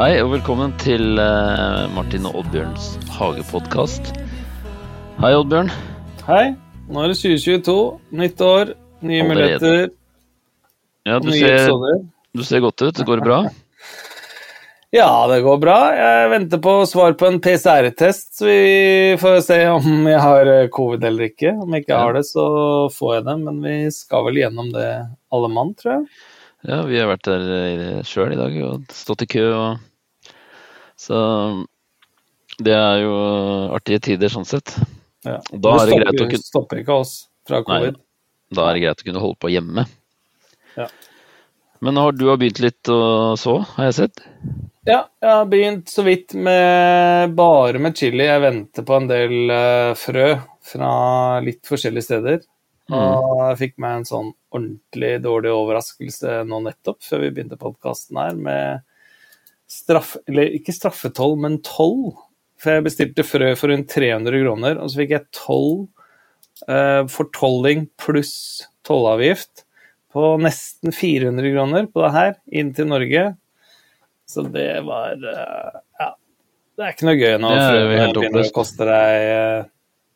Hei og velkommen til eh, Martin og Oddbjørns hagepodkast. Hei, Oddbjørn. Hei. Nå er det 2022. Nytt år, nye muligheter, Ja, du nye ser, episoder. du ser godt ut. Det går bra? Ja, det går bra. Jeg venter på svar på en PCR-test, så vi får se om jeg har eh, covid eller ikke. Om jeg ikke har det, så får jeg det, men vi skal vel gjennom det alle mann, tror jeg. Ja, vi har vært der sjøl i dag og stått i kø og Så det er jo artige tider sånn sett. Ja. Da er det greit å kunne stopper ikke oss fra Nei. covid. Da er det greit å kunne holde på hjemme. Ja. Men har du har begynt litt å så, har jeg sett? Ja, jeg har begynt så vidt med bare med chili. Jeg venter på en del uh, frø fra litt forskjellige steder. Og jeg fikk meg en sånn ordentlig dårlig overraskelse nå nettopp, før vi begynte podkasten her, med straff... Eller ikke straffetoll, men toll. For jeg bestilte frø for rundt 300 kroner, og så fikk jeg toll eh, for tolling pluss tollavgift på nesten 400 kroner på det her, inn til Norge. Så det var eh, Ja. Det er ikke noe gøy når Det koster frøene begynner å koste deg eh,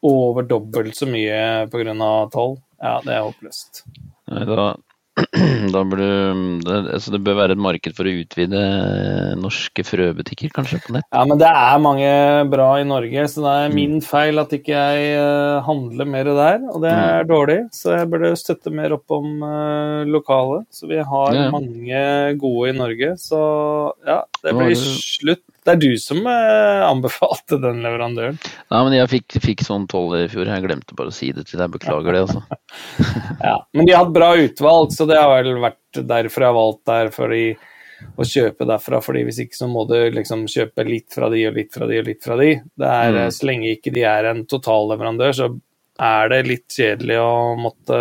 over dobbelt så mye pga. toll. Ja, det er håpløst. Nei, da, da bør du det, altså det bør være et marked for å utvide eh, norske frøbutikker, kanskje, på nett? Ja, men det er mange bra i Norge, så det Mm. er min feil at ikke jeg eh, handler mer der, og det Mm. er dårlig. Så jeg burde støtte mer opp om uh, lokale. Så vi har Ja. mange gode i Norge, så ja, det blir slutt. Det er du som eh, anbefalte den leverandøren. Nei, men jeg fikk, fikk sånn toll i fjor. Jeg glemte bare å si det til deg. Beklager det, altså. Ja. Men de har hatt bra utvalg, så det har vel vært derfor jeg har valgt der fordi, å kjøpe derfra. fordi hvis ikke så må du liksom kjøpe litt fra de og litt fra de og litt fra de. Det er, Mm. eh, Så lenge ikke de er en totalleverandør, så er det litt kjedelig å måtte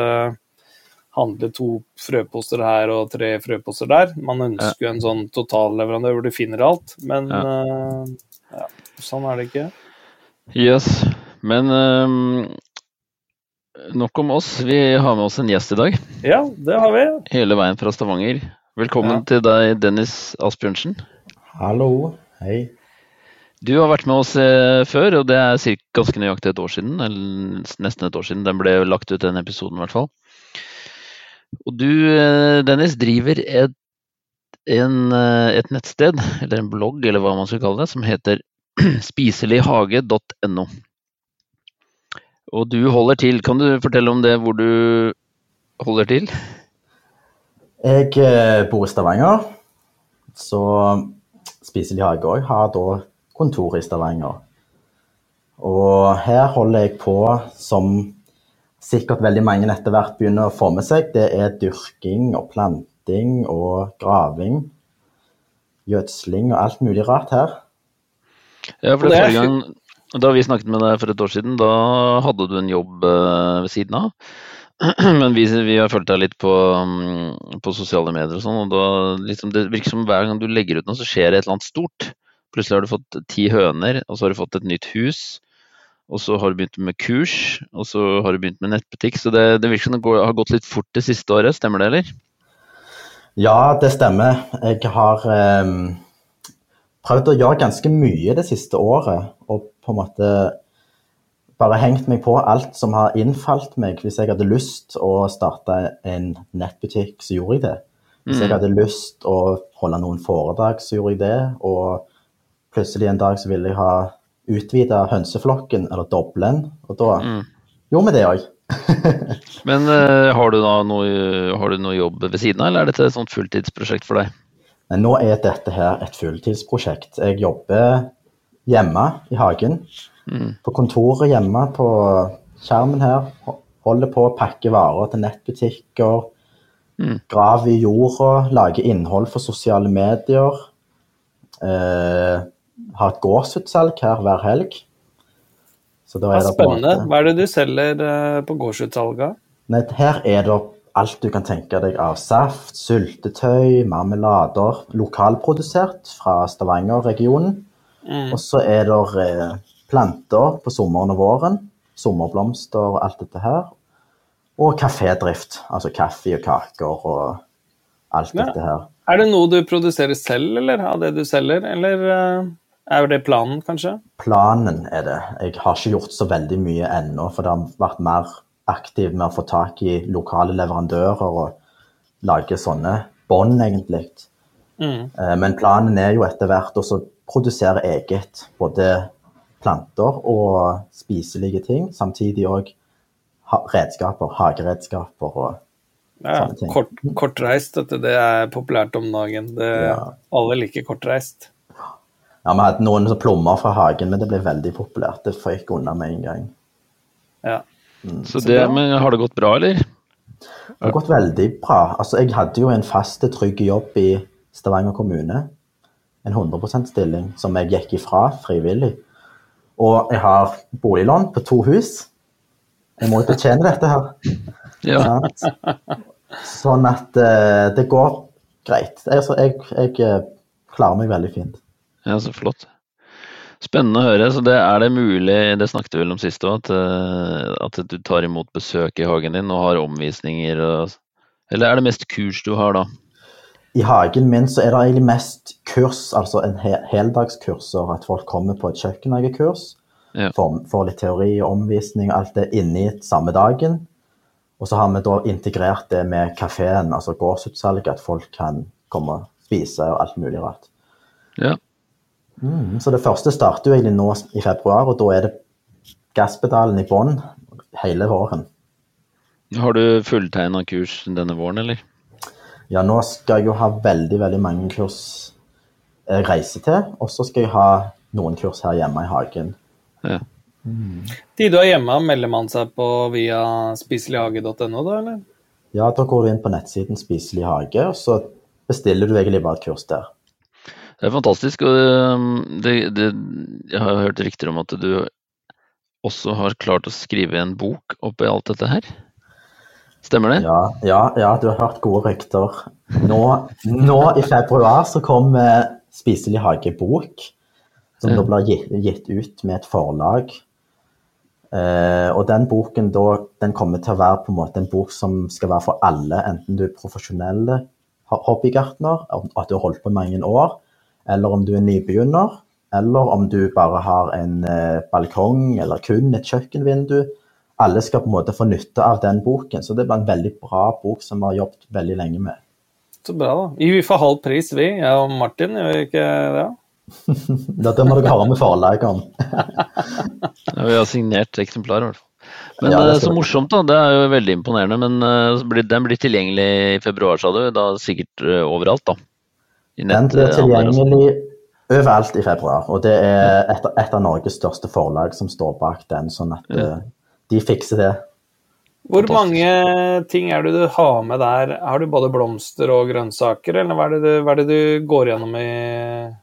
handle to frøposter her og tre frøposter der. Man ønsker jo en sånn totalleverandør hvor du finner alt, men eh, ja, sånn er det ikke. Yes. Men um, nok om oss. Vi har med oss en gjest i dag. Ja, det har vi. Hele veien fra Stavanger. Velkommen Ja. til deg, Dennis Asbjørnsen. Hallo, hei. Du har vært med oss eh, før, og det er cirka ganske nøyaktig et år siden. Eller nesten et år siden. Den ble lagt ut, den episoden i hvert fall. Og du, eh, Dennis, driver et, en, eh, et nettsted, eller en blogg, eller hva man skal kalle det, som heter spiselighage.no. Og du holder til. Kan du fortelle om det, hvor du holder til? Jeg eh, bor i Stavanger, så Spiselig hage òg har da kontor i Stavanger. Og her holder jeg på som sikkert veldig mange etter hvert begynner å få med seg. Det er dyrking og planting og graving. Gjødsling og alt mulig rart her. Ja, for det det forrige gang, Da vi snakket med deg for et år siden, da hadde du en jobb eh, ved siden av. Men vi, vi har fulgt deg litt på, mm, på sosiale medier og sånn, og da liksom, det virker som hver gang du legger ut noe, så skjer det et eller annet stort. Plutselig har du fått ti høner, og så har du fått et nytt hus. Og så har du begynt med kurs, og så har du begynt med nettbutikk. Så det, det virker som det går, har gått litt fort det siste året, stemmer det, eller? Ja, det stemmer. Jeg har eh, prøvd å gjøre ganske mye det siste året. Og på en måte bare hengt meg på alt som har innfalt meg. Hvis jeg hadde lyst å starte en nettbutikk, så gjorde jeg det. Hvis jeg hadde lyst å holde noen foredrag, så gjorde jeg det. Og plutselig en dag så ville jeg ha utvida hønseflokken, eller doble den. Og da gjorde vi det òg. Men uh, har, du noe, har du noe jobb ved siden av, eller er dette et sånt fulltidsprosjekt for deg? Men nå er dette her et fulltidsprosjekt. Jeg jobber hjemme i hagen. På kontoret hjemme på skjermen her. Holder på å pakke varer til nettbutikker. Graver i jorda. Lager innhold for sosiale medier. Eh, har et gårdsutsalg her hver helg. Så da er det spennende. Hva er det du selger eh, på gårdsutsalget? Nei, her er det alt du kan tenke deg av saft, syltetøy, marmelader. Lokalprodusert fra Stavanger-regionen. Og så er det eh, planter på sommeren og våren. Sommerblomster og alt dette her. Og kafédrift. Altså kaffe og kaker og alt Ja. dette her. Er det noe du produserer selv, eller av det du selger, eller eh, er det planen, kanskje? Planen er det. Jeg har ikke gjort så veldig mye ennå, for det har vært mer aktiv med å få tak i lokale leverandører og lage sånne bånd, egentlig. Mm. Eh, Men planen er jo etter hvert å produsere eget. Både planter og spiselige ting. Samtidig òg redskaper, hageredskaper og Ja, kort, kortreist, dette, det er populært om dagen. Det, Ja. Alle liker kortreist. Ja, Vi hadde noen som plommer fra hagen, men det ble veldig populært. Det føyk unna med en gang. Ja. Så det, men har det gått bra, eller? Det har gått veldig bra. Altså, jeg hadde jo en fast, trygg jobb i Stavanger kommune. En 100% stilling som jeg gikk ifra frivillig. Og jeg har boliglån på to hus. Jeg må jo betjene dette her. Ja. Sånn at eh, det går greit. Altså, jeg, jeg eh, klarer meg veldig fint. Ja, så flott. Spennende å høre. Så det er det mulig, det snakket vi vel om sist òg, at, eh, at du tar imot besøk i hagen din og har omvisninger og Eller er det mest kurs du har da? I hagen min så er det egentlig mest kurs, altså en he heldagskurser. At folk kommer på et kjøkkenhagekurs. Ja. Får, får litt teori og omvisning og alt det inni samme dagen. Og så har vi da integrert det med kafeen, altså gårdsutsalget, at folk kan komme og spise og alt mulig rart. Ja. Mm, så det første starter jo egentlig nå i februar, og da er det gasspedalen i bånn hele våren. Har du fulltegna kurs denne våren, eller? Ja, nå skal jeg jo ha veldig, veldig mange kurs jeg reiser til, og så skal jeg ha noen kurs her hjemme i hagen. Ja. De du er hjemme, melder man seg på via spiselighage.no, da, eller? Ja, da går du inn på nettsiden Spiselig hage, og så bestiller du egentlig bare et kurs der. Det er fantastisk. og um, det, det, Jeg har hørt rykter om at du også har klart å skrive en bok oppi alt dette her. Stemmer det? Ja, ja, ja du har hørt gode rykter. Nå, nå i februar så kom eh, Spiselig hage-bok, som Ja. da blir gitt, gitt ut med et forlag. Eh, og den boken da, den kommer til å være på en måte en bok som skal være for alle, enten du er profesjonell ho- hobbygartner, at du har holdt på i mange år, eller om du er nybegynner, eller om du bare har en eh, balkong eller kun et kjøkkenvindu. Alle skal på en måte få nytte av den boken, så det blir en veldig bra bok som vi har jobbet veldig lenge med. Så bra, da. Vi får halv pris, vi, jeg og Martin, gjør vi ikke det? Dette må dere høre med forlaget. Ja, vi har signert eksemplar, i hvert fall. Men Ja, det er så morsomt, da. Det er jo veldig imponerende. Men eh, den blir tilgjengelig i februar, sa du. Da sikkert eh, overalt, da. Den blir netthandler og sånn. tilgjengelig overalt i februar, og det er et, et av Norges største forlag som står bak den, sånn at Ja. eh, de fikser det. Hvor mange ting er det du har med der? Har du både blomster og grønnsaker, eller hva er det du, hva er det du går gjennom i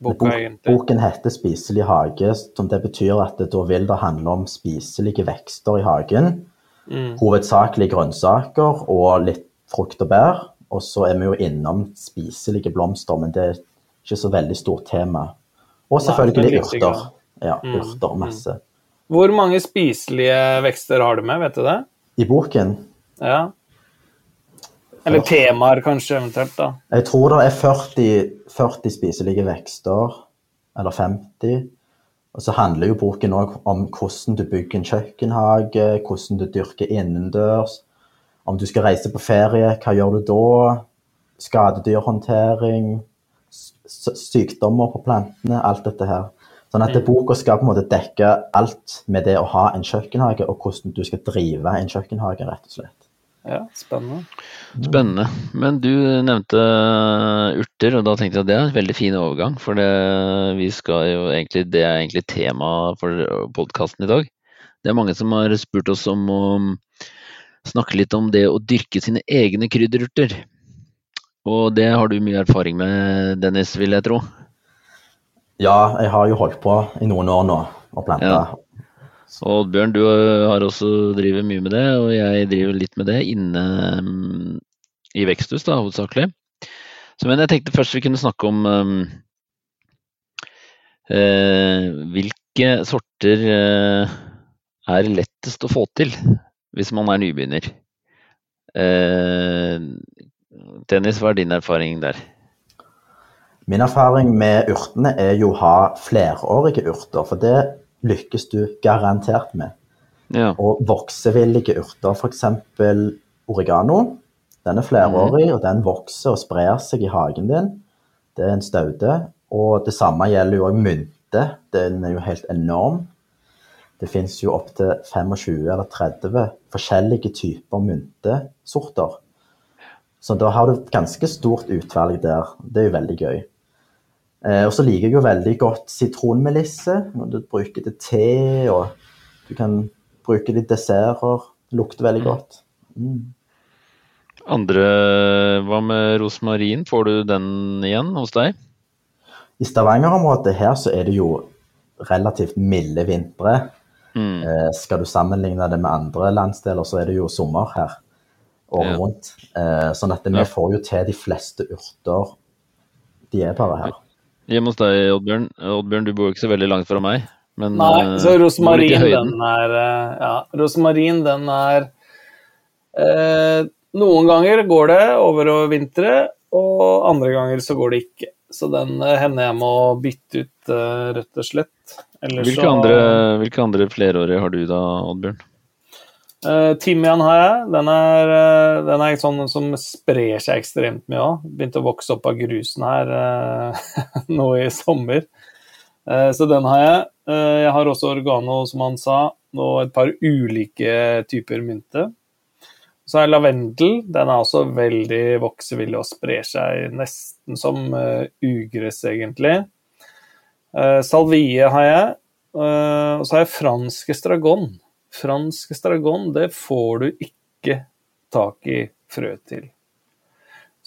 boka, Bok, egentlig? boken heter 'Spiselig hage', som det betyr at det, da vil det handle om spiselige vekster i hagen. Mm. Hovedsakelig grønnsaker og litt frukt og bær. Og så er vi jo innom spiselige blomster, men det er ikke så veldig stort tema. Og selvfølgelig er urter. Ja, Mm, urter masse. Hvor mange spiselige vekster har du med, vet du det? I boken Ja. Eller temaer, kanskje, eventuelt, da. Jeg tror det er 40, 40 spiselige vekster, eller 50. Og så handler jo boken òg om hvordan du bygger en kjøkkenhage, hvordan du dyrker innendørs. Om du skal reise på ferie, hva gjør du da? Skadedyrhåndtering, sykdommer på plantene, alt dette her. Sånn at boka skal på en måte dekke alt med det å ha en kjøkkenhage, og hvordan du skal drive en kjøkkenhage, rett og slett. Ja, spennende. Spennende. Men du nevnte urter, og da tenkte jeg at det er en veldig fin overgang. For det, vi skal jo egentlig, det er egentlig tema for podkasten i dag. Det er mange som har spurt oss om å snakke litt om det å dyrke sine egne krydderurter. Og det har du mye erfaring med, Dennis, vil jeg tro. Ja, jeg har jo holdt på i noen år nå og planta. Ja. Og Oddbjørn, du har også drevet mye med det, og jeg driver litt med det inne mm, i veksthus, da, hovedsakelig. Så, men jeg tenkte først vi kunne snakke om um, eh, hvilke sorter eh, er lettest å få til hvis man er nybegynner. Eh, Dennis, hva er din erfaring der? Min erfaring med urtene er jo å ha flerårige urter, for det lykkes du garantert med. Ja. Og voksevillige urter, f.eks. oregano. Den er flerårig, og den vokser og sprer seg i hagen din. Det er en staude. Og det samme gjelder jo mynte. Den er jo helt enorm. Det fins jo opptil 25 eller 30 forskjellige typer myntesorter. Så da har du ganske stort utvalg der. Det er jo veldig gøy. Eh, og så liker jeg jo veldig godt sitronmelisse. Du bruker det til te, og du kan bruke det i desserter. Lukter veldig godt. Mm. Andre Hva med rosmarin? Får du den igjen hos deg? I Stavanger-området her så er det jo relativt milde vintre. Mm. Eh, skal du sammenligne det med andre landsdeler, så er det jo sommer her året Ja. rundt. Eh, sånn at vi Ja. får jo til de fleste urter. De er bare her. Hjemme hos deg, Oddbjørn. Oddbjørn, du bor jo ikke så veldig langt fra meg. Men, Nei, eh, så rosmarin, den er eh, Ja, rosmarin, den er eh, Noen ganger går det over å vintre, og andre ganger så går det ikke. Så den eh, hender jeg må bytte ut, eh, rett og slett. Ellers Hvilke, så andre, hvilke andre flerårige har du da, Oddbjørn? Uh, Timian har jeg. Den er, uh, den er sånn som sprer seg ekstremt mye òg. Begynte å vokse opp av grusen her uh, nå i sommer. Eh, så den har jeg. Eh, jeg har også organo, som han sa, og et par ulike typer mynte. Så er lavendel. Den er også veldig voksevillig og sprer seg nesten som eh, ugress, egentlig. Eh, salvie har jeg. Eh, og så har jeg fransk estragon. Fransk estragon, det får du ikke tak i frø til.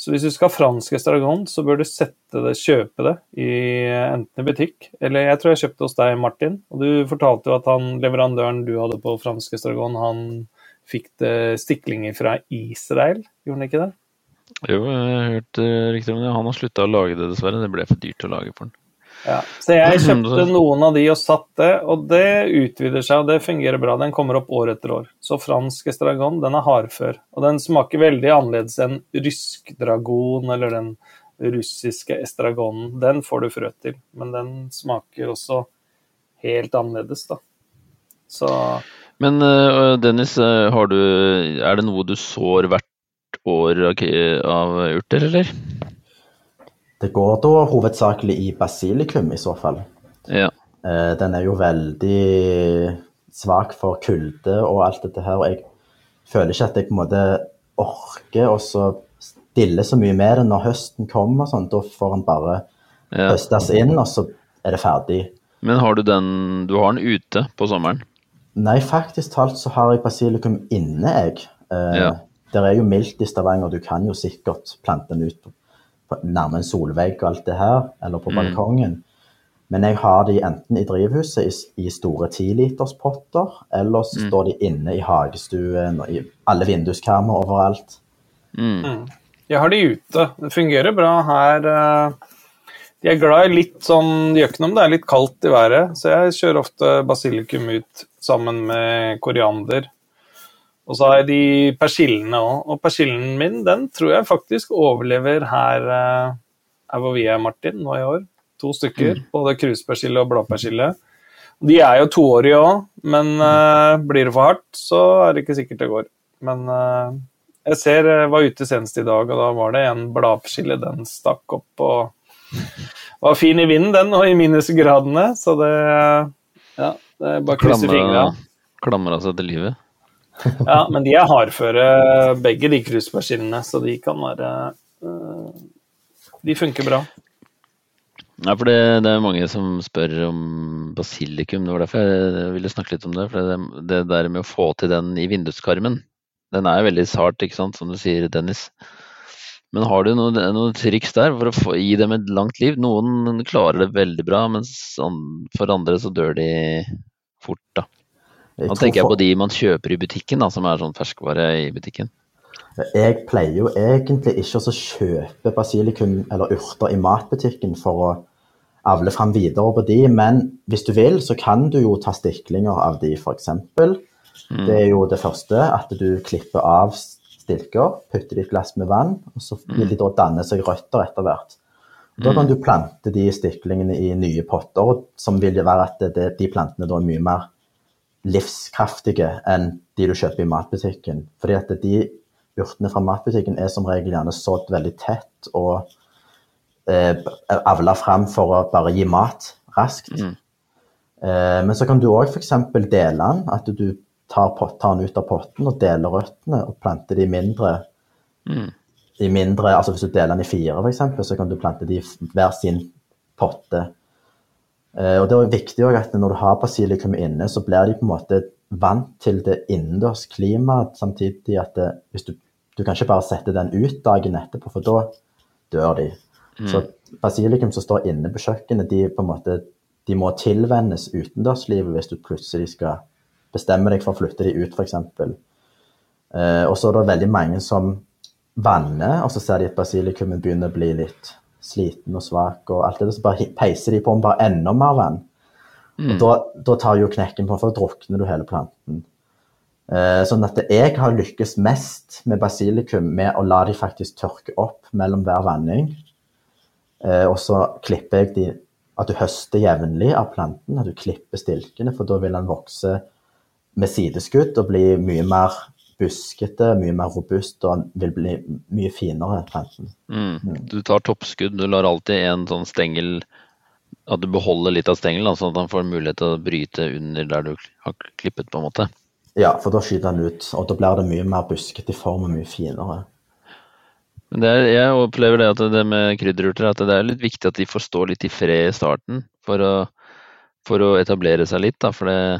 Så hvis du skal ha fransk estragon, så bør du det, kjøpe det i enten i butikk, eller jeg tror jeg kjøpte hos deg, Martin. Og du fortalte jo at han, leverandøren du hadde på fransk estragon, han fikk det stiklinger fra Israel, gjorde han ikke det? Jo, jeg har hørt uh, om det. Han har slutta å lage det, dessverre. Det ble for dyrt å lage for den. Ja. Så jeg kjøpte noen av de og satt det, og det utvider seg, og det fungerer bra. Den kommer opp år etter år. Så fransk estragon, den er hardfør. Og den smaker veldig annerledes enn rysk dragon eller den russiske estragonen. Den får du frø til, men den smaker også helt annerledes, da. Så Men eh, Dennis, eh, har du, er det noe du sår hvert år av, av urter, eller? Det går da hovedsakelig i basilikum, i så fall. Ja. Eh, den er jo veldig svak for kulde og alt dette her. Og jeg føler ikke at jeg på en måte orker å så stille så mye med det når høsten kommer. sånn. Da får den bare ja. høstes inn, og så er det ferdig. Men har du den Du har den ute på sommeren? Nei, faktisk talt så har jeg basilikum inne, jeg. Eh, Ja. Det er jo mildt i Stavanger, du kan jo sikkert plante den ut på nærme en solvegg og alt det her, eller på Mm. balkongen. Men jeg har de enten i drivhuset i, i store tiliterspotter, eller så Mm. står de inne i hagestuen og i alle vinduskarmer overalt. Mm. jeg har de ute. Det fungerer bra her. eh, De er glad i litt sånn De gjør ikke noe om det er litt kaldt i været, så jeg kjører ofte basilikum ut sammen med koriander. Og så har jeg de persillene òg. Og persillen min, den tror jeg faktisk overlever her, eh, her hvor vi er, Martin, nå i år. To stykker. Både kruspersille og bladpersille. De er jo toårige òg, men eh, blir det for hardt, så er det ikke sikkert det går. Men eh, jeg ser jeg var ute senest i dag, og da var det en bladpersille. Den stakk opp og var fin i vinden, den, og i minusgradene. Så det Ja, det er bare å krysse fingra. Klamra seg til livet. Ja, men de er hardføre, begge de kruspersillene, så de kan være øh, De funker bra. Ja, for det, det er mange som spør om basilikum. Det var derfor jeg ville snakke litt om det. For det, det der med å få til den i vinduskarmen, den er veldig sart, ikke sant, som du sier, Dennis. Men har du noen triks der for å få, gi dem et langt liv? Noen klarer det veldig bra, mens for andre så dør de fort, da. Nå tenker jeg på de man kjøper i butikken, da, som er sånn ferskvare i butikken. Jeg pleier jo egentlig ikke å kjøpe basilikum eller urter i matbutikken for å avle fram videre på de, men hvis du vil, så kan du jo ta stiklinger av de, f.eks. Mm. Det er jo det første, at du klipper av stilker, putter de i et glass med vann, og så vil de da danne seg røtter etter hvert. Da kan du plante de stiklingene i nye potter, som vil være at det, de plantene da er mye mer livskraftige enn de du kjøper i matbutikken. Fordi at de urtene fra matbutikken er som regel gjerne sådd veldig tett og eh, avla fram for å bare gi mat raskt. Mm. Eh, men så kan du òg f.eks. dele den. At du tar, pot, tar den ut av potten og deler røttene og planter de mindre. Mm. De mindre altså Hvis du deler den i fire, f.eks., så kan du plante de i hver sin potte. Eh, og Det er viktig også at når du har basilikum inne, så blir de på en måte vant til det innendørs klimaet, samtidig at det, hvis du, du kan ikke bare sette den ut dagen etterpå, for da dør de. Så basilikum som står inne på kjøkkenet, de på måte de må tilvennes utendørslivet hvis du plutselig skal bestemme deg for å flytte de ut, f.eks. Eh, og så er det veldig mange som vanner, og så ser de at basilikumen begynner å bli litt sliten og svak, og alt det, der, så bare peiser de på med bare enda mer vann. Og da, da tar jo knekken på, for da drukner du hele planten. Eh, sånn at jeg har lykkes mest med basilikum med å la de faktisk tørke opp mellom hver vanning. Eh, og så klipper jeg de At du høster jevnlig av planten, at du klipper stilkene, for da vil den vokse med sideskudd og bli mye mer buskete, mye mer robust, og vil bli mye finere. Mm. Du tar toppskudd, du lar alltid en sånn stengel At du beholder litt av stengelen, sånn at han får mulighet til å bryte under der du har klippet, på en måte. Ja, for da skyter han ut, og da blir det mye mer buskete i form og mye finere. Men det er, jeg opplever det at det med krydderurter at det er litt viktig at de får stå litt i fred i starten for å, for å etablere seg litt. Da. For det,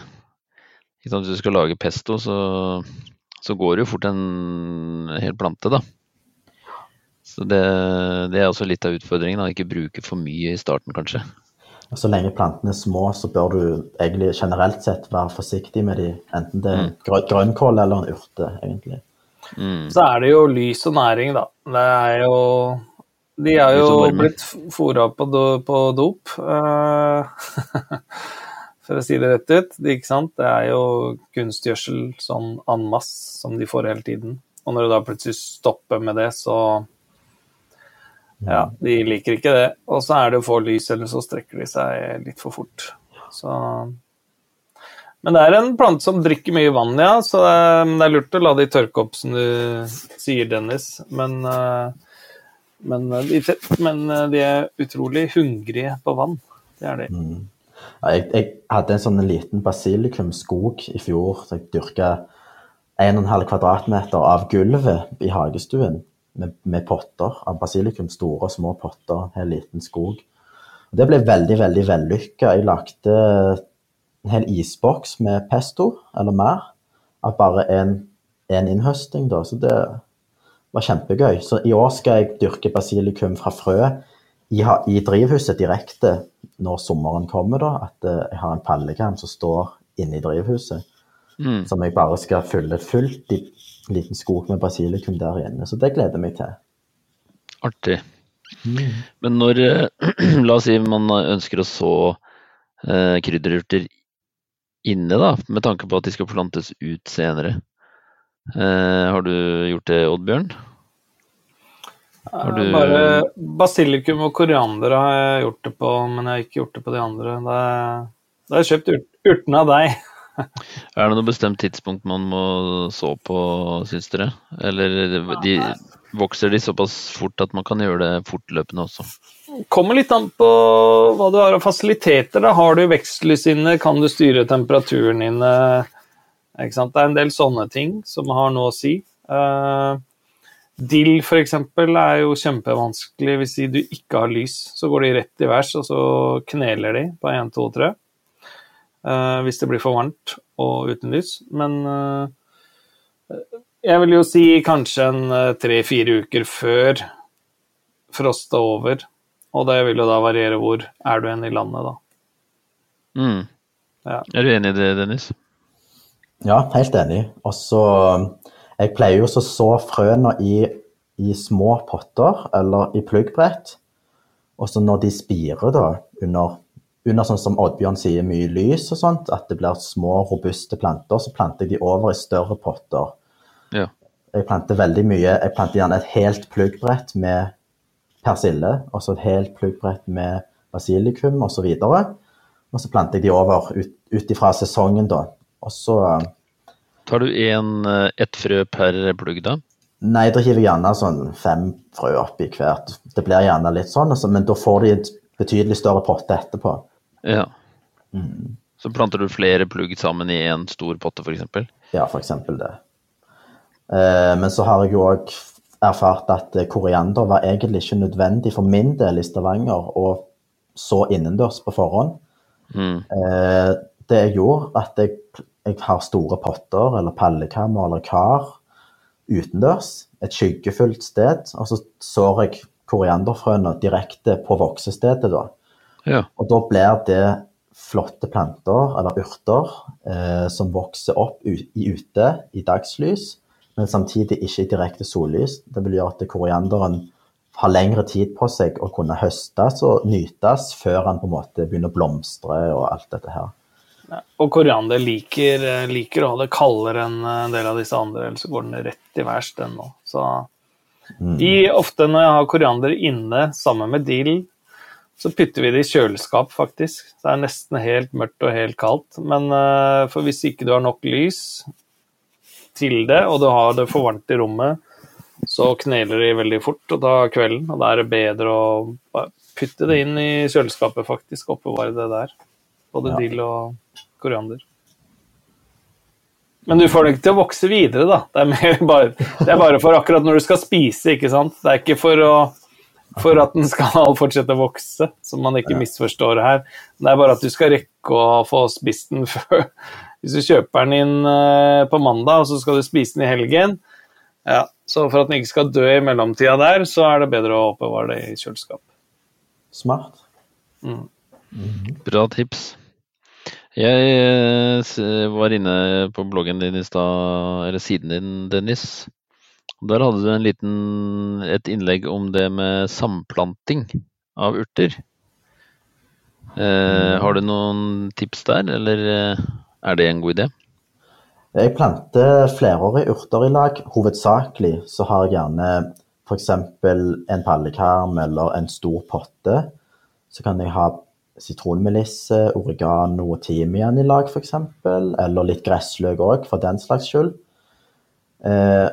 ikke sant, hvis du skal lage pesto, så, så går det jo fort en hel plante, da. Så det, det er også litt av utfordringen, å ikke bruke for mye i starten, kanskje. Og Så lenge plantene er små, så bør du egentlig generelt sett være forsiktig med de, enten det er mm. grønnkål eller en urte, egentlig. Mm. Så er det jo lys og næring, da. Det er jo De er jo blitt fôra på, do- på dop. For å si det rett ut. Det, det er jo kunstgjødsel sånn en masse som de får hele tiden. Og når du da plutselig stopper med det, så Ja, de liker ikke det. Og så er det å få lys, eller så strekker de seg litt for fort. Så men det er en plante som drikker mye vann, ja. Så det er, lurt å la de tørke opp, som du sier, Dennis. Men, eh, men, eh, de, men eh, de er utrolig hungrige på vann. Det er de. Ja, jeg, jeg hadde en sånn liten basilikumskog i fjor. så Jeg dyrka 1,5 kvadratmeter av gulvet i hagestuen med, med potter av basilikum. Store og små potter, en liten skog. Og det ble veldig, veldig vellykka. Jeg lagde en hel isboks med pesto, eller mer, av bare en innhøsting. Da. Så det var kjempegøy. Så i år skal jeg dyrke basilikum fra frø i, i drivhuset direkte når sommeren kommer, da. At eh, jeg har en pallekam som står inne i drivhuset. Mm. Som jeg bare skal fylle fullt i en liten skog med basilikum der inne. Så det gleder jeg meg til. Artig. Men når La oss si man ønsker å så eh, krydderurter inne, da, med tanke på at de skal plantes ut senere. Eh, har du gjort det, Oddbjørn? Har du- Eh, Bare basilikum og koriander har jeg gjort det på, men jeg har ikke gjort det på de andre. Da da har jeg kjøpt urt, urtene av deg. Er det noe bestemt tidspunkt man må så på, syns dere? Eller de, vokser de såpass fort at man kan gjøre det fortløpende også? Kommer litt an på hva du har av fasiliteter. Da har du vekstlys inne, kan du styre temperaturen inne. Ikke sant? Det er en del sånne ting som har noe å si. Uh, dill f.eks. er jo kjempevanskelig hvis du ikke har lys. Så går de rett i værs, og så kneler de på 1, 2, 3. Uh, hvis det blir for varmt og uten lys. Men uh, jeg vil jo si kanskje en uh, tre-fire uker før frost er over. Og det vil jo da variere hvor er du hen i landet, da. Mm. Ja. Er du enig i det, Dennis? Ja, helt enig. Og så Jeg pleier jo å så frøene i, i små potter eller i pluggbrett. Og så når de spirer, da, under, under sånn som Oddbjørn sier, mye lys og sånt, at det blir små, robuste planter, så planter jeg de over i større potter. Ja. Jeg planter veldig mye. Jeg planter gjerne et helt pluggbrett med persille, og så et helt pluggbrett med basilikum osv. Og, så og så planter jeg de over ut ifra sesongen, da. Og så Tar du en, ett frø per plugg, da? Nei, da hiver jeg gjerne sånn fem frø oppi hvert. Det blir gjerne litt sånn, altså, men da får de et betydelig større potte etterpå. Ja. Mm. Så planter du flere plugg sammen i én stor potte, f.eks.? Ja, f.eks. det. Eh, men så har jeg jo òg erfart at koriander var egentlig ikke nødvendig for min del i Stavanger å så innendørs på forhånd. Mm. Eh, det jeg gjorde, at jeg, jeg har store potter eller pallekammer eller kar utendørs, et skyggefullt sted, og så sår jeg korianderfrøene direkte på voksestedet. da. Ja. Og da blir det flotte planter, eller urter, eh, som vokser opp i ute i dagslys, men samtidig ikke i direkte sollys. Det vil gjøre at korianderen har lengre tid på seg å kunne høstes og nytes før han på en måte begynner å blomstre og alt dette her. Ja, og koriander liker, liker, å ha det kaldere enn en del av disse andre, ellers går den rett i værs, den nå. Så de, ofte når jeg har koriander inne sammen med dill, så putter vi det i kjøleskap, faktisk. Det er nesten helt mørkt og helt kaldt. Men uh, for hvis ikke du har nok lys til det, og du har det for varmt i rommet, så kneler de veldig fort og tar kvelden. Og da er det bedre å putte det inn i kjøleskapet, faktisk. Oppbevare det der. Både ja. dill og koriander. Men du får det ikke til å vokse videre, da. Det er, bare, det er bare for akkurat når du skal spise, ikke sant. Det er ikke for å for at den skal fortsette å vokse, som man ikke misforstår her. Det er bare at du skal rekke å få spist den før. Hvis du kjøper den inn eh, på mandag, og så skal du spise den i helgen, ja, så for at den ikke skal dø i mellomtida der, så er det bedre å oppbevare det i kjøleskap. Smart. Mm. Bra tips. Jeg eh, var inne på bloggen din i stad, eller siden din, Dennis. Der hadde du en liten, et innlegg om det med samplanting av urter. Eh, har du noen tips der, eller eh, er det en god idé? Jeg planter flerårige urter i lag. Hovedsakelig så har jeg gjerne f.eks. en pallekarm eller en stor potte. Så kan jeg ha sitronmelisse, oregano og timian i lag f.eks. Eller litt gressløk òg, for den slags skyld. Eh,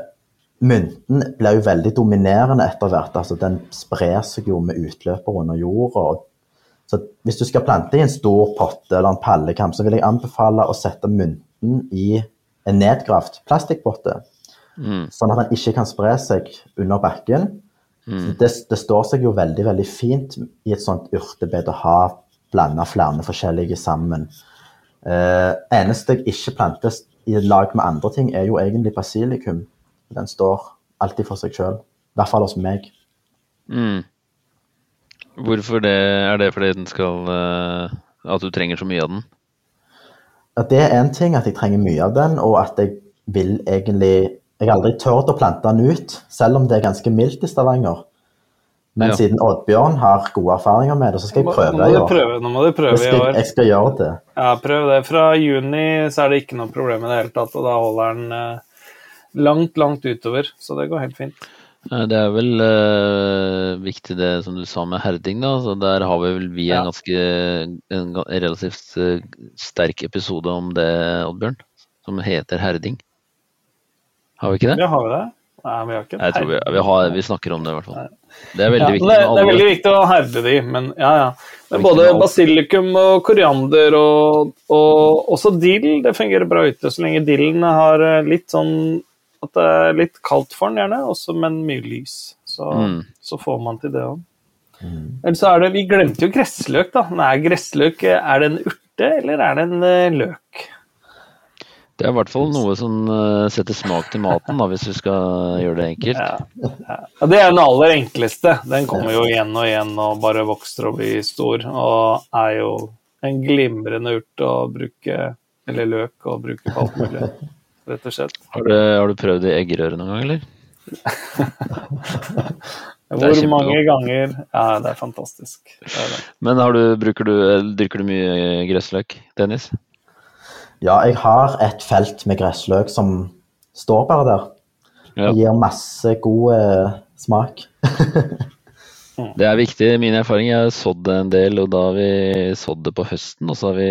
mynten blir jo veldig dominerende etter hvert. altså Den sprer seg jo med utløper under jorda. Så hvis du skal plante i en stor potte eller en pallekam, så vil jeg anbefale å sette mynten i en nedgravd plastikkpotte. Mm. Sånn at den ikke kan spre seg under bakken. Mm. Det, det, står seg jo veldig veldig fint i et sånt urtebed å ha blanda flere forskjellige sammen. Eh, eneste jeg ikke planter i lag med andre ting, er jo egentlig basilikum. Den står alltid for seg sjøl. I hvert fall hos meg. Mm. Hvorfor det? Er det fordi den skal uh, At du trenger så mye av den? At det er én ting, at jeg trenger mye av den, og at jeg vil egentlig Jeg har aldri turt å plante den ut, selv om det er ganske mildt i Stavanger. Men ja. siden Oddbjørn har gode erfaringer med det, så skal jeg prøve det i år. Nå må du prøve i år. Jeg skal gjøre det. Ja, prøv det. Fra juni så er det ikke noe problem i det hele tatt, og da holder den eh, langt, langt utover. Så det går helt fint. Det er vel eh, viktig det som du sa med herding. da, så Der har vi vel vi en ganske en relativt uh, sterk episode om det, Oddbjørn. Som heter herding. Har vi ikke det? Ja, har vi det? Nei, vi har ikke Jeg tror vi, vi, har, vi, snakker om det, i hvert fall. Det er veldig ja, viktig. Det, det, er veldig viktig å herde de, men ja, ja. Men både basilikum og koriander og, og også dill, det fungerer bra ute. Så lenge dillen har eh, litt sånn at det er litt kaldt for den, gjerne, også, men mye lys. Så, mm. så får man til det òg. Mm. Eller så er det Vi glemte jo gressløk, da. Nei, gressløk, er det en urte, eller er det en uh, løk? Det er i hvert fall noe som uh, setter smak til maten, da, hvis vi skal gjøre det enkelt. Ja, ja. Det er den aller enkleste. Den kommer jo igjen og igjen og bare vokser og blir stor. Og er jo en glimrende urt å bruke, eller løk å bruke på alt mulig rett og slett. Har du, har du prøvd i eggerøre noen gang, eller? Hvor mange ganger Ja, det er fantastisk. Det er det. Men du, du, dyrker du mye gressløk, Dennis? Ja, jeg har et felt med gressløk som står bare der. Ja. Det gir masse god eh, smak. Det er viktig. Min erfaring jeg har sådd det en del, og da har vi sådd det på høsten. Og så har vi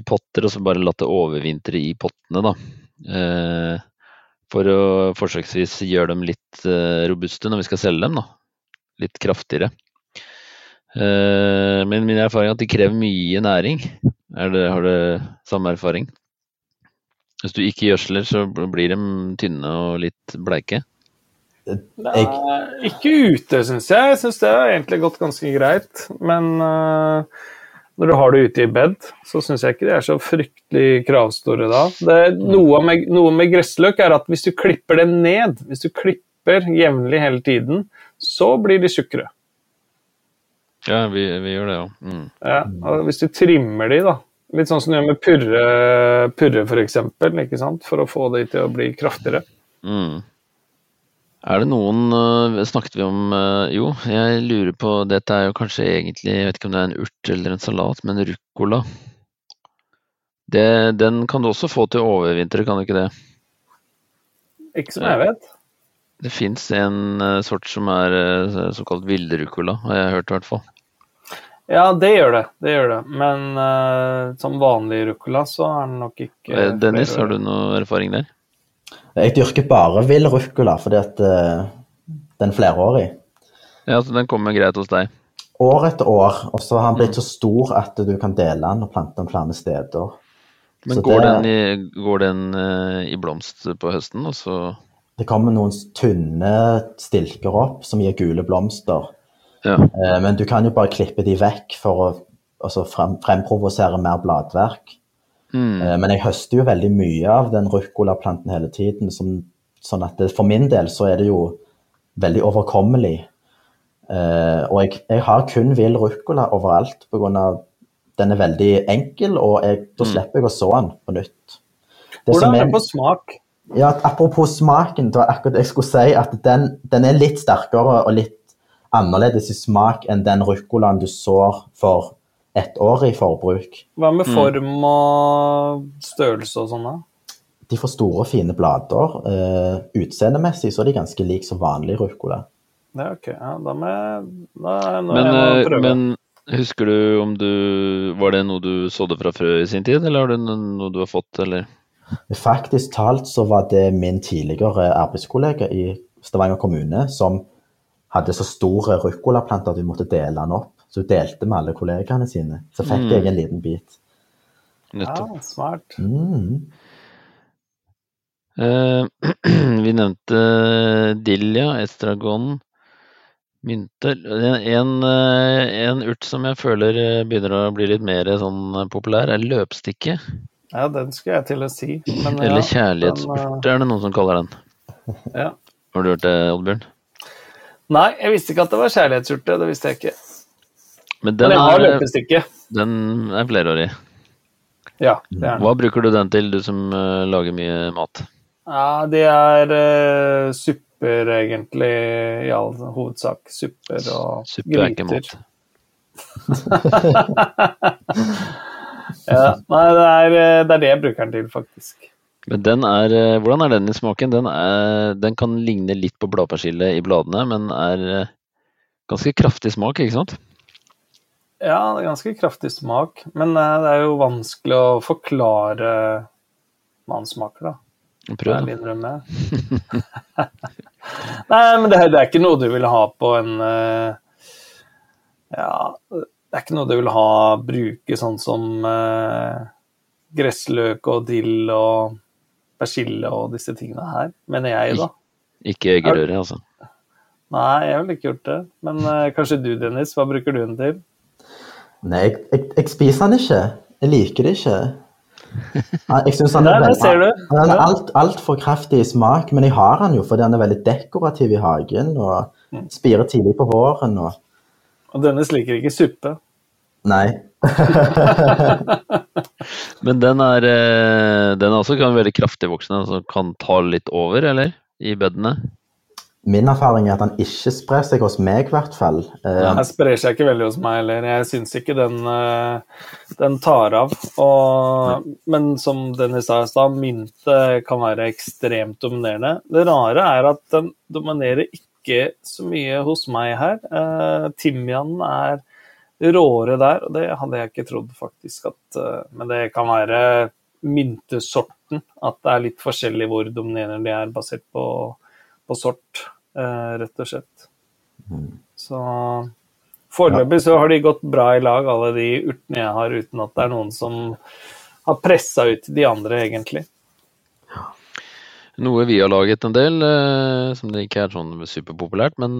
i potter, og så bare latt det overvintre i pottene, da. Eh, for å forsøksvis gjøre dem litt eh, robuste når vi skal selge dem, da. Litt kraftigere. Eh, men min erfaring er at de krever mye næring. Er det, har du samme erfaring? Hvis du ikke gjødsler, så blir de tynne og litt bleike. Nei, ikke ute, syns jeg. Jeg syns det har egentlig gått ganske greit. Men uh, når du har det ute i bed, så syns jeg ikke de er så fryktelig kravstore da. Det, noe, med, noe med gressløk er at hvis du klipper det ned, hvis du klipper jevnlig hele tiden, så blir de tjukkere. Ja, vi, vi gjør det, ja. Mm. Ja, og hvis du trimmer de, da. Litt sånn som du gjør med purre, purre sant? for å få de til å bli kraftigere. Mm. Er det noen øh, Snakket vi om øh, Jo, jeg lurer på Dette er jo kanskje egentlig Jeg vet ikke om det er en urt eller en salat, men ruccola. Det, den kan du også få til å overvintre, kan du ikke det? Ikke som jeg vet. Det fins en øh, sort som er såkalt villruccola, har jeg hørt i hvert fall. Ja, det gjør det. det gjør det. Men uh, som vanlig ruccola så er den nok ikke Eh, Dennis, flere- har du noe erfaring der? jeg dyrker bare vill ruccola fordi at uh, den er flerårig. Ja, så den kommer greit hos deg. År etter år, og så har den blitt så stor at du kan dele den og plante den flere steder. Men Så går det- den, i, går den uh, i blomst på høsten, og så Det kommer noen tynne stilker opp som gir gule blomster. Ja. Eh, Men du kan jo bare klippe de vekk for å altså frem, fremprovosere mer bladverk. Mm. Eh, Men jeg høster jo veldig mye av den ruccolaplanten hele tiden. Som, sånn at det, for min del så er det jo veldig overkommelig. Eh, og jeg, jeg har kun vill ruccola overalt pga. den er veldig enkel, og jeg, da slipper jeg å så den på nytt. Det Hvordan er er- det på smak? ja, apropos smaken, det var akkurat jeg skulle si. At den, den er litt sterkere og litt annerledes i smak enn den ruccolaen du sår for ett år i forbruk. Hva med Mm. form og størrelse og sånn? da? De får store, fine blader. Uh, utseendemessig så er de ganske like som vanlig ruccola. Ja, ok. Ja, da må jeg, da, nå Men, jeg må øh, prøve. men husker du om du Var det noe du sådde fra frø i sin tid, eller har det noe du har fått, eller? Faktisk talt så var det min tidligere arbeidskollega i Stavanger kommune som hadde så store ruccolaplanter at vi måtte dele den opp. Så hun delte med alle kollegaene sine. Så fikk Mm. jeg en liten bit. Nettopp. ja, smart. Mm. Uh, vi nevnte dilja, estragon, mynte. En, en, eh, en urt som jeg føler eh, begynner å bli litt mer sånn populær, er løpstikke. Ja, den skulle jeg til å si. Men, Eller ja, kjærlighetsurt, er det noen som kaller den. den, ja. Har du hørt det, Oddbjørn? Nei, jeg visste ikke at det var kjærlighetsurte. Det visste jeg ikke. Men Men den jeg har løpestikke. den er flerårig. Ja, det er den. Hva bruker du den til, du som uh, lager mye mat? Ja, det er uh, supper, egentlig, i all hovedsak. Supper og Suppe er ikke mat. Ja, nei, det er, eh, det er det jeg bruker den til, faktisk. Men den er, eh, hvordan er den i smaken? Den, er, den kan ligne litt på bladpersille i bladene, men er eh, ganske kraftig smak, ikke sant? Ja, det er ganske kraftig smak, men eh, det er jo vanskelig å forklare hva den smaker, da. Prøv, da. Nei, men det, det er ikke noe du vil ha på en Ja, det er ikke noe du vil ha bruke sånn som uh, gressløk og dill og persille og disse tingene her, mener jeg, da. Ikke eggerøre, altså. Nei, jeg ville ikke gjort det. Men uh, kanskje du, Dennis. Hva bruker du den til? Nei, jeg, jeg, jeg spiser den ikke. Jeg liker det ikke. Jeg syns han Nei, er veldig- du. Han er alt, altfor kraftig i smak, men jeg har han jo fordi han er veldig dekorativ i hagen og Mm. spirer tidlig på håren. og Og Dennis liker ikke suppe. Nei. Men den er, eh, den er også kan veldig kraftig voksen, altså kan ta litt over, eller? I bedene? min erfaring er at han ikke sprer seg hos meg, i hvert fall. Eh, Den sprer seg ikke veldig hos meg heller. Jeg syns ikke den, eh, den tar av. Og, men som Dennis sa i stad, mynte kan være ekstremt dominerende. Det rare er at den dominerer ikke så mye hos meg her. Eh, Timianen er råere der, og det hadde jeg ikke trodd faktisk at eh, Men det kan være myntesorten, at det er litt forskjellig hvor dominerende de er, basert på, på sort, eh, rett og slett. Så foreløpig så har de gått bra i lag, alle de urtene jeg har, uten at det er noen som har pressa ut de andre, egentlig. Noe vi har laget en del, eh, som det ikke er sånn superpopulært, men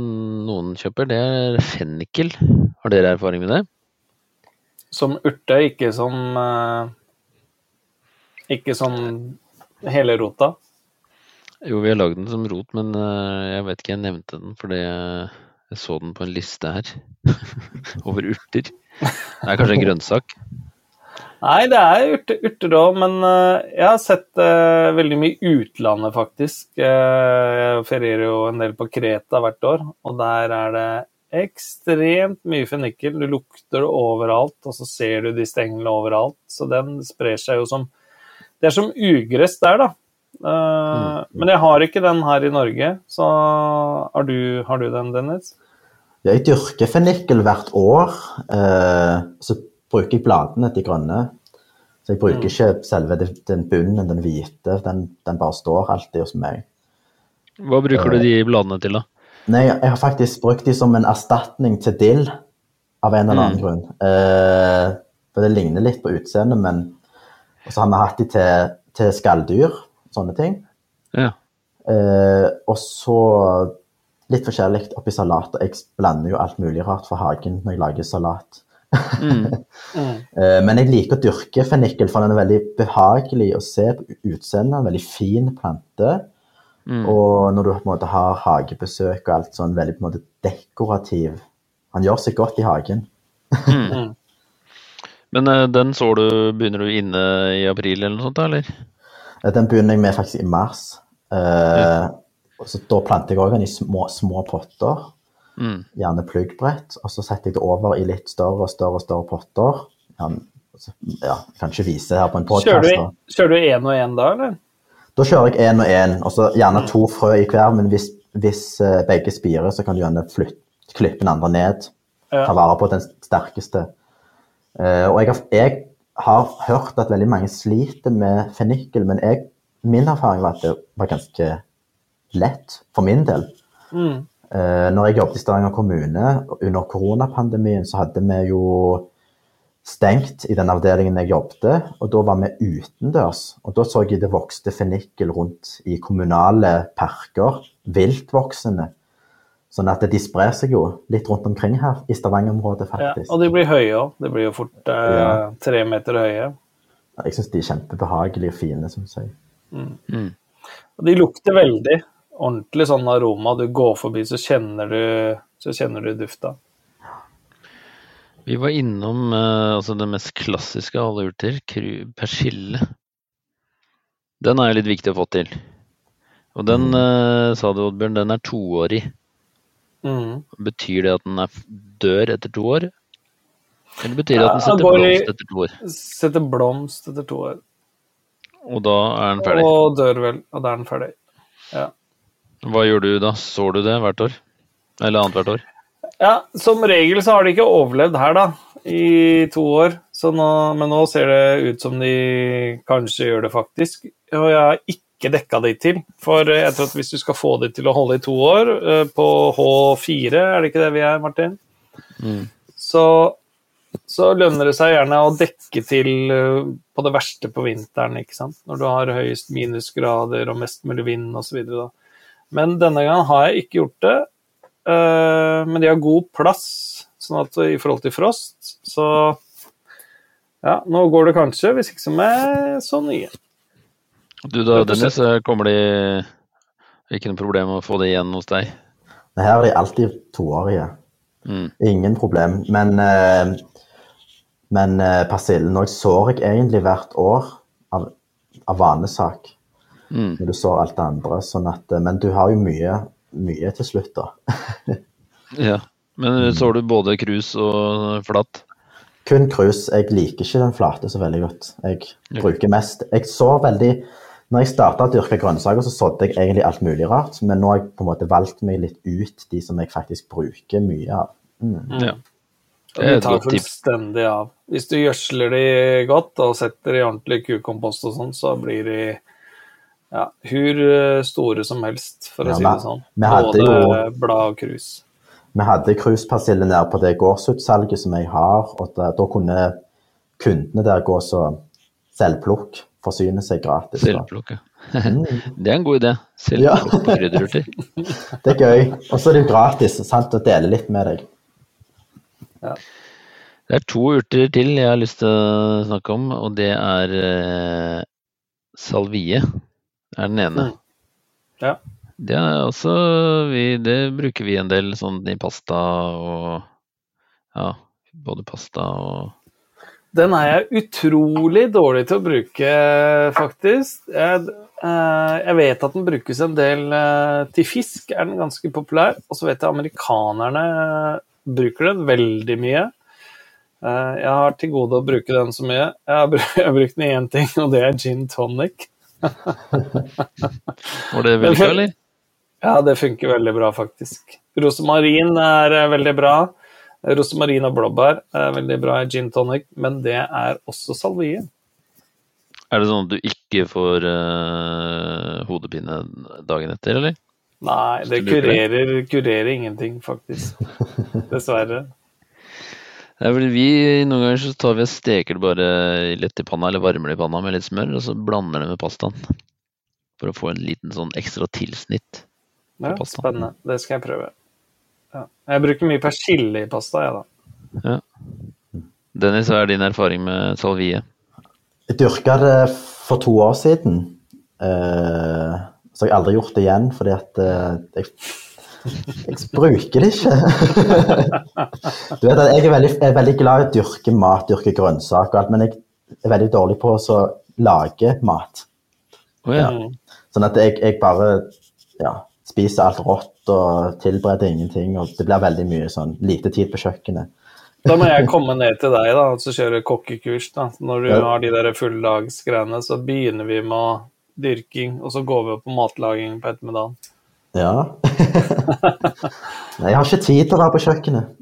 noen kjøper, det er fennikel. Har dere erfaring med det? Som urte, ikke som eh, Ikke som hele rota. Jo, vi har lagd den som rot, men eh, jeg vet ikke, jeg nevnte den fordi jeg, jeg så den på en liste her. Over urter. Det er kanskje en grønnsak? Nei, det er urte, urter òg, men eh, jeg har sett eh, veldig mye i utlandet, faktisk. Eh, jeg ferierer jo en del på Kreta hvert år, og der er det ekstremt mye fennikel. Du lukter det overalt, og så ser du de stenglene overalt. Så den sprer seg jo som Det er som ugress der, da. Eh, Men jeg har ikke den her i Norge, så har du, har du den, Dennis? Jeg dyrker fennikel hvert år. Uh, så bruker jeg bladene, de grønne. Så jeg bruker ikke selve den, bunnen, den hvite. Den, den bare står alltid hos meg. Hva bruker du de bladene til, da? Nei, jeg har faktisk brukt de som en erstatning til dill, av en eller annen Mm. grunn. Eh, for det ligner litt på utseendet, men Og så har vi hatt de til, til skalldyr, sånne ting. Ja. Eh, og så litt forskjellig oppi salat. Jeg blander jo alt mulig rart fra hagen når jeg lager salat. Mm. Mm. Eh, men jeg liker å dyrke fennikel, for den er veldig behagelig å se på utseendet. En veldig fin plante. Mm. Og når du på en måte har hagebesøk og alt sånn, veldig på en måte dekorativ. Han gjør seg godt i hagen. Mm. Men eh, den så du Begynner du inne i april eller noe sånt, eller? Eh, Den begynner jeg med faktisk i mars. Uh, så Da planter jeg også den i små, små potter, Mm. gjerne pluggbrett. Og så setter jeg det over i litt større og større og større potter. Ja, ja, kan ikke vise her på en podkast. du kjører du én og én da, eller? Da kjører jeg én og én, og så gjerne to frø i hver. Men hvis, hvis eh, begge spirer, så kan du gjerne flytte, klippe den andre ned. Ja. Ta vare på den sterkeste. Eh, og jeg har, jeg har hørt at veldig mange sliter med fennikel, men jeg, min erfaring var at det var ganske lett for min del. Mm. Eh, når jeg jobbet i Stavanger kommune under koronapandemien, så hadde vi jo stengt i den avdelingen jeg jobbet, og da var vi utendørs. Og da så jeg det vokste fennikel rundt i kommunale parker, viltvoksende. Sånn at de sprer seg jo litt rundt omkring her i Stavanger-området, Ja, faktisk. og de blir høye òg. De blir jo fort eh, Ja. tre meter høye. Jeg syns de er kjempebehagelige og fine, syns jeg. Mm. Og de lukter veldig. Ordentlig sånn aroma. Du går forbi, så kjenner du, så kjenner du dufta. Vi var innom eh, altså det mest klassiske av alle urter, persille. Den er jo litt viktig å få til. Og den, eh, sa du Oddbjørn, den er toårig. Mm. Betyr det at den er dør etter to år? Eller betyr det at den setter ja, blomst etter to år? Setter blomst etter to år. Og da er den ferdig. Og dør vel, og da er den ferdig. Hva gjør du da? Sår du det hvert år? Eller annethvert år? Ja, som regel så har de ikke overlevd her, da, i to år. Så nå, men nå ser det ut som de kanskje gjør det faktisk. Og jeg har ikke dekka de til. For jeg tror at hvis du skal få de til å holde i to år, eh, på H4, er det ikke det vi er, Martin? Mm. Så, så lønner det seg gjerne å dekke til eh, på det verste på vinteren, ikke sant. Når du har høyest minusgrader og mest mulig vind osv. Men denne gangen har jeg ikke gjort det. Eh, men de har god plass sånn at i forhold til frost. Så ja, nå går det kanskje, hvis ikke som er så nye. Du da, Dennis, kommer de Ikke noe problem å få det igjen hos deg? Men her er de alltid toårige. Mm. Ingen problem. Men, eh, men eh, persillen òg sår jeg egentlig hvert år av, av vanesak. Mm. Når du sår alt det andre. Sånn at, eh, men du har jo mye mye til slutt, da. Ja. Men så du både krus og flatt? Kun krus. Jeg liker ikke den flate så veldig godt. Jeg Ja. bruker mest Jeg så veldig Når jeg starta å dyrke grønnsaker, så sådde jeg egentlig alt mulig rart, men nå har jeg på en måte valgt meg litt ut de som jeg faktisk bruker mye av. Mm. Ja. Det er et tar godt tips. fullstendig av. Hvis du gjødsler de godt og setter i ordentlig kukompost og sånn, så blir de ja, hvor eh, store som helst, for Ja, å si det sånn. vi hadde Både jo- blad og krus. Vi hadde kruspersille nede på det gårdsutsalget som jeg har, og da, da kunne kundene der gå så selvplukk, forsyne seg gratis. Selvplukk, Selvplukke. Mm, Det er en god idé. Ja. På krydderurter. det er gøy. Og så er det jo gratis sant, å dele litt med deg. Det er to urter til jeg har lyst til å snakke om, og det er eh, salvie. Er den ene. Mm. Ja. Det også vi, Det bruker vi en del sånn i pasta og Ja, både pasta og Den er jeg utrolig dårlig til å bruke, faktisk. Jeg, eh, jeg vet at den brukes en del eh, til fisk, er den ganske populær. Og så vet jeg amerikanerne bruker den veldig mye. Eh, jeg har til gode å bruke den så mye. Jeg har brukt den i én ting, og det er gin tonic. Var det vellykka, eller? Ja, det funker veldig bra, faktisk. Rosemarin er eh, veldig bra. Rosemarin og blåbær er veldig bra i gin tonic, men det er også salvie. Er det sånn at du ikke får uh, hodepine dagen etter, eller? Nei, det det? kurerer, kurerer ingenting, faktisk. Dessverre. Det er vel vi Noen ganger så tar vi og steker det bare lett i panna, eller varmer det i panna med litt smør, og så blander det med pastaen. For å få en liten sånn ekstra tilsnitt. Ja, spennende. Det skal jeg prøve. Ja. Jeg bruker mye persille i pasta, jeg, da. Ja. Dennis, hva er din erfaring med salvie? Jeg dyrka det for to år siden. Eh, så har jeg aldri gjort det igjen, fordi at eh, jeg, jeg bruker det ikke. du vet at Jeg er veldig, er veldig glad i å dyrke mat, dyrke grønnsaker og alt, men jeg er veldig dårlig på å lage mat. Oh, ja. Ja. Sånn at jeg, jeg bare ja, spiser alt rått og tilbereder ingenting. Og det blir veldig mye sånn lite tid på kjøkkenet. Da må jeg komme ned til deg da, og så kjøre kokkekurs. da. Når du Ja. har de der fulldagsgreiene, så begynner vi med dyrking, og så går vi opp på matlaging på ettermiddagen. Ja. Jeg har ikke tid til å være på kjøkkenet.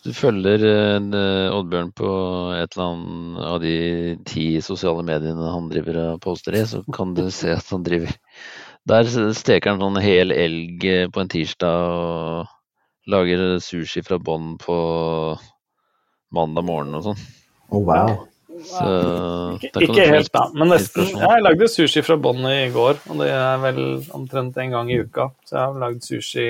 Du følger eh, Oddbjørn på et eller annet av de ti sosiale mediene han driver og poster i, så kan du se at han driver Der steker han sånn hel elg eh, på en tirsdag og lager sushi fra bånn på mandag morgen og sånn. Oh, wow. Så Ikke, ikke helt, da, men nesten. Jeg lagde sushi fra bånn i går, og det er vel omtrent en gang i uka. Så jeg har lagd sushi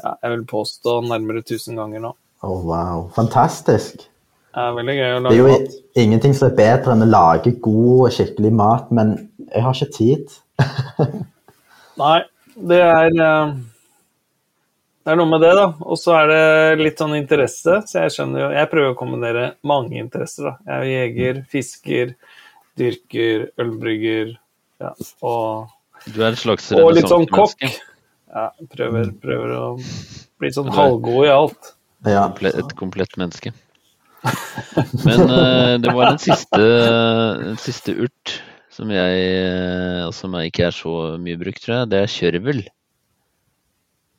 ja, jeg vil påstå nærmere 1000 ganger nå. Oh, wow. Fantastisk. Det er veldig gøy å Det er jo mat. ingenting som er bedre enn å lage god og skikkelig mat, men jeg har ikke tid. Nei, det er eh, Det er noe med det, da. Og så er det litt sånn interesse. Så jeg skjønner jo Jeg prøver å kombinere mange interesser, da. Jeg er jeger, fisker, dyrker, ølbrygger, ja, og, Du er et slags og litt sånn kokk. Ja, prøver, prøver å bli sånn halvgod i alt. Ja. Et komplett menneske. Men uh, det var den siste, den siste urt som jeg eh, og som ikke er så mye brukt, tror jeg. Det er kjørvel.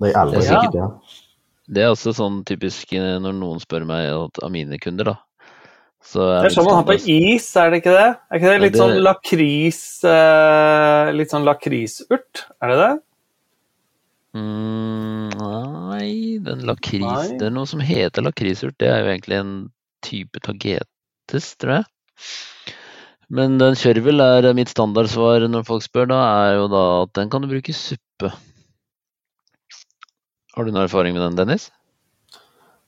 Det jeg aldri Ja. gjort. Ja. Det er også sånn typisk eh, når noen spør meg at- av mine kunder, da. Så Det er sånn man har på is, er det ikke det? Er ikke det litt Ja, det- sånn lakris eh, Litt sånn lakrisurt? Er det det? Mm, nei, den lakris Nei. Det er noe som heter lakrisurt. Det er jo egentlig en type tagetes, tror jeg. Men den kjørvel er mitt standardsvar når folk spør, da er jo da at den kan du bruke i suppe. Har du noe erfaring med den, Dennis?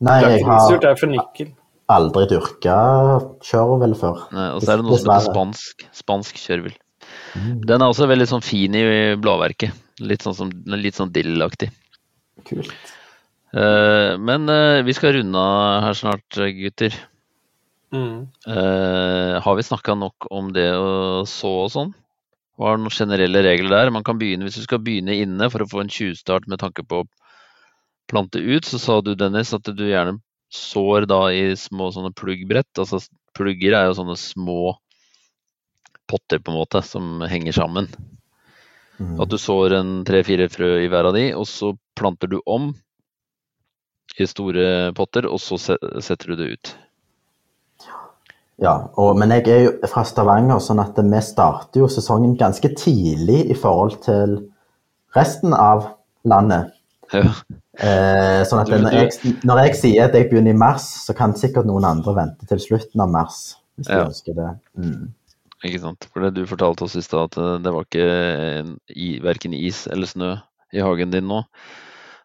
Nei, jeg har aldri dyrka kjørvel før. Nei, og så er det noe som heter spansk, spansk kjørvel. Mm. Den er også veldig sånn fin i blåverket. Litt sånn, som, litt sånn dillaktig. Kult. Uh, men uh, vi skal runde av her snart, gutter. Mm. Uh, har vi snakka nok om det å så og sånn? Hva er noen generelle regler der? Man kan begynne, Hvis du skal begynne inne for å få en tjuvstart med tanke på plante ut, så sa du Dennis at du gjerne sår da i små sånne pluggbrett. Altså plugger er jo sånne små potter på en måte som henger sammen. Mm. At du sår en tre-fire frø i hver av de, og så planter du om i store potter, og så setter du det ut. Ja, og, men jeg er jo fra Stavanger, sånn at vi starter jo sesongen ganske tidlig i forhold til resten av landet. Ja. Eh, sånn at når jeg, når jeg sier at jeg begynner i mars, så kan sikkert noen andre vente til slutten av mars. Hvis de Ja. ønsker det. Mm. Ikke sant. For det du fortalte oss i stad, at eh, det var ikke verken is eller snø i hagen din nå.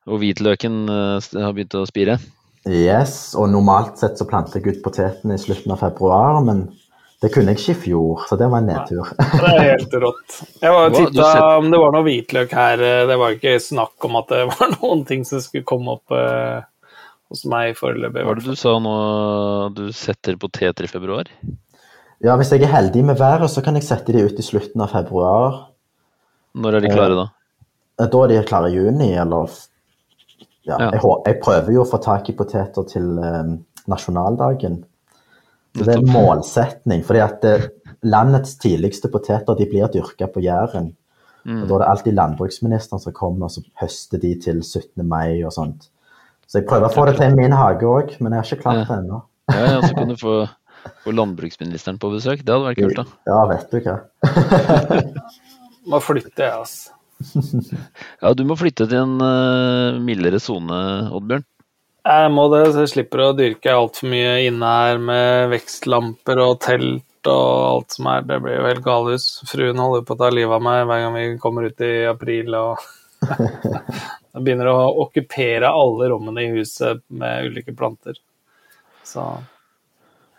Og hvitløken eh, har begynt å spire. Yes, og normalt sett så planter jeg ut poteten i slutten av februar, men det kunne jeg ikke i fjor, så det var en nedtur. Det er helt rått. Jeg var titta om det var noe hvitløk her. eh, Det var ikke snakk om at det var noen ting som skulle komme opp eh, hos meg foreløpig. i Hva var det du sa nå? Du setter poteter i februar? Ja, hvis jeg er heldig med været, så kan jeg sette de ut i slutten av februar. Når er de klare da? Eh, Da er de klare i juni, eller ja, Ja. Jeg, jeg prøver jo å få tak i poteter til eh, nasjonaldagen. Det er en målsetning, fordi at eh, landets tidligste poteter de blir dyrka på Jæren. Mm. Og Da er det alltid landbruksministeren som kommer og så høster de til 17. mai og sånt. Så jeg prøver å få det til i min hage òg, men jeg har ikke klart det ennå. Ja, ja, så kan du få, få landbruksministeren på besøk. Det hadde vært kult, da. Ja, vet du hva. Må flytte, jeg, altså. Ja, du må flytte til en uh, mildere sone, Oddbjørn. Jeg må det, så jeg slipper å dyrke altfor mye inne her med vekstlamper og telt og alt som er. Det blir jo helt galehus. Fruen holder på å ta livet av meg hver gang vi kommer ut i april og Jeg begynner å okkupere alle rommene i huset med ulike planter. Så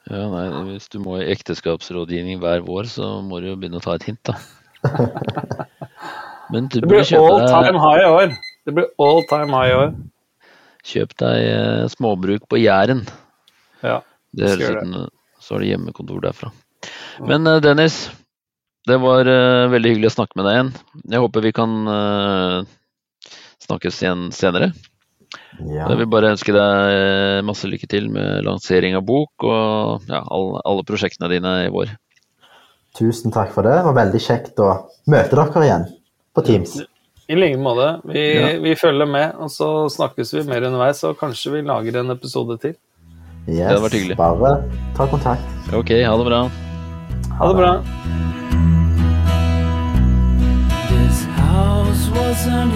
Ja, nei, hvis du må i ekteskapsrådgivning hver vår, så må du jo begynne å ta et hint, da. Men du det blir all time high i år. Det blir all time high i år. Kjøp deg eh, småbruk på Jæren. Ja. Det høres ut som så har det hjemmekontor derfra. Men eh, Dennis, det var uh, veldig hyggelig å snakke med deg igjen. Jeg håper vi kan uh, snakkes igjen senere. Ja. Jeg vil bare ønske deg masse lykke til med lansering av bok og ja, alle, alle prosjektene dine i vår. Tusen takk for det. Det var veldig kjekt å møte dere igjen på Teams. I like måte. Vi, Ja. vi følger med, og så snakkes vi mer underveis, og kanskje vi lager en episode til. Yes, hadde vært hyggelig. Bare ta kontakt. Ok, ha det bra. Ha det bra. This house wasn't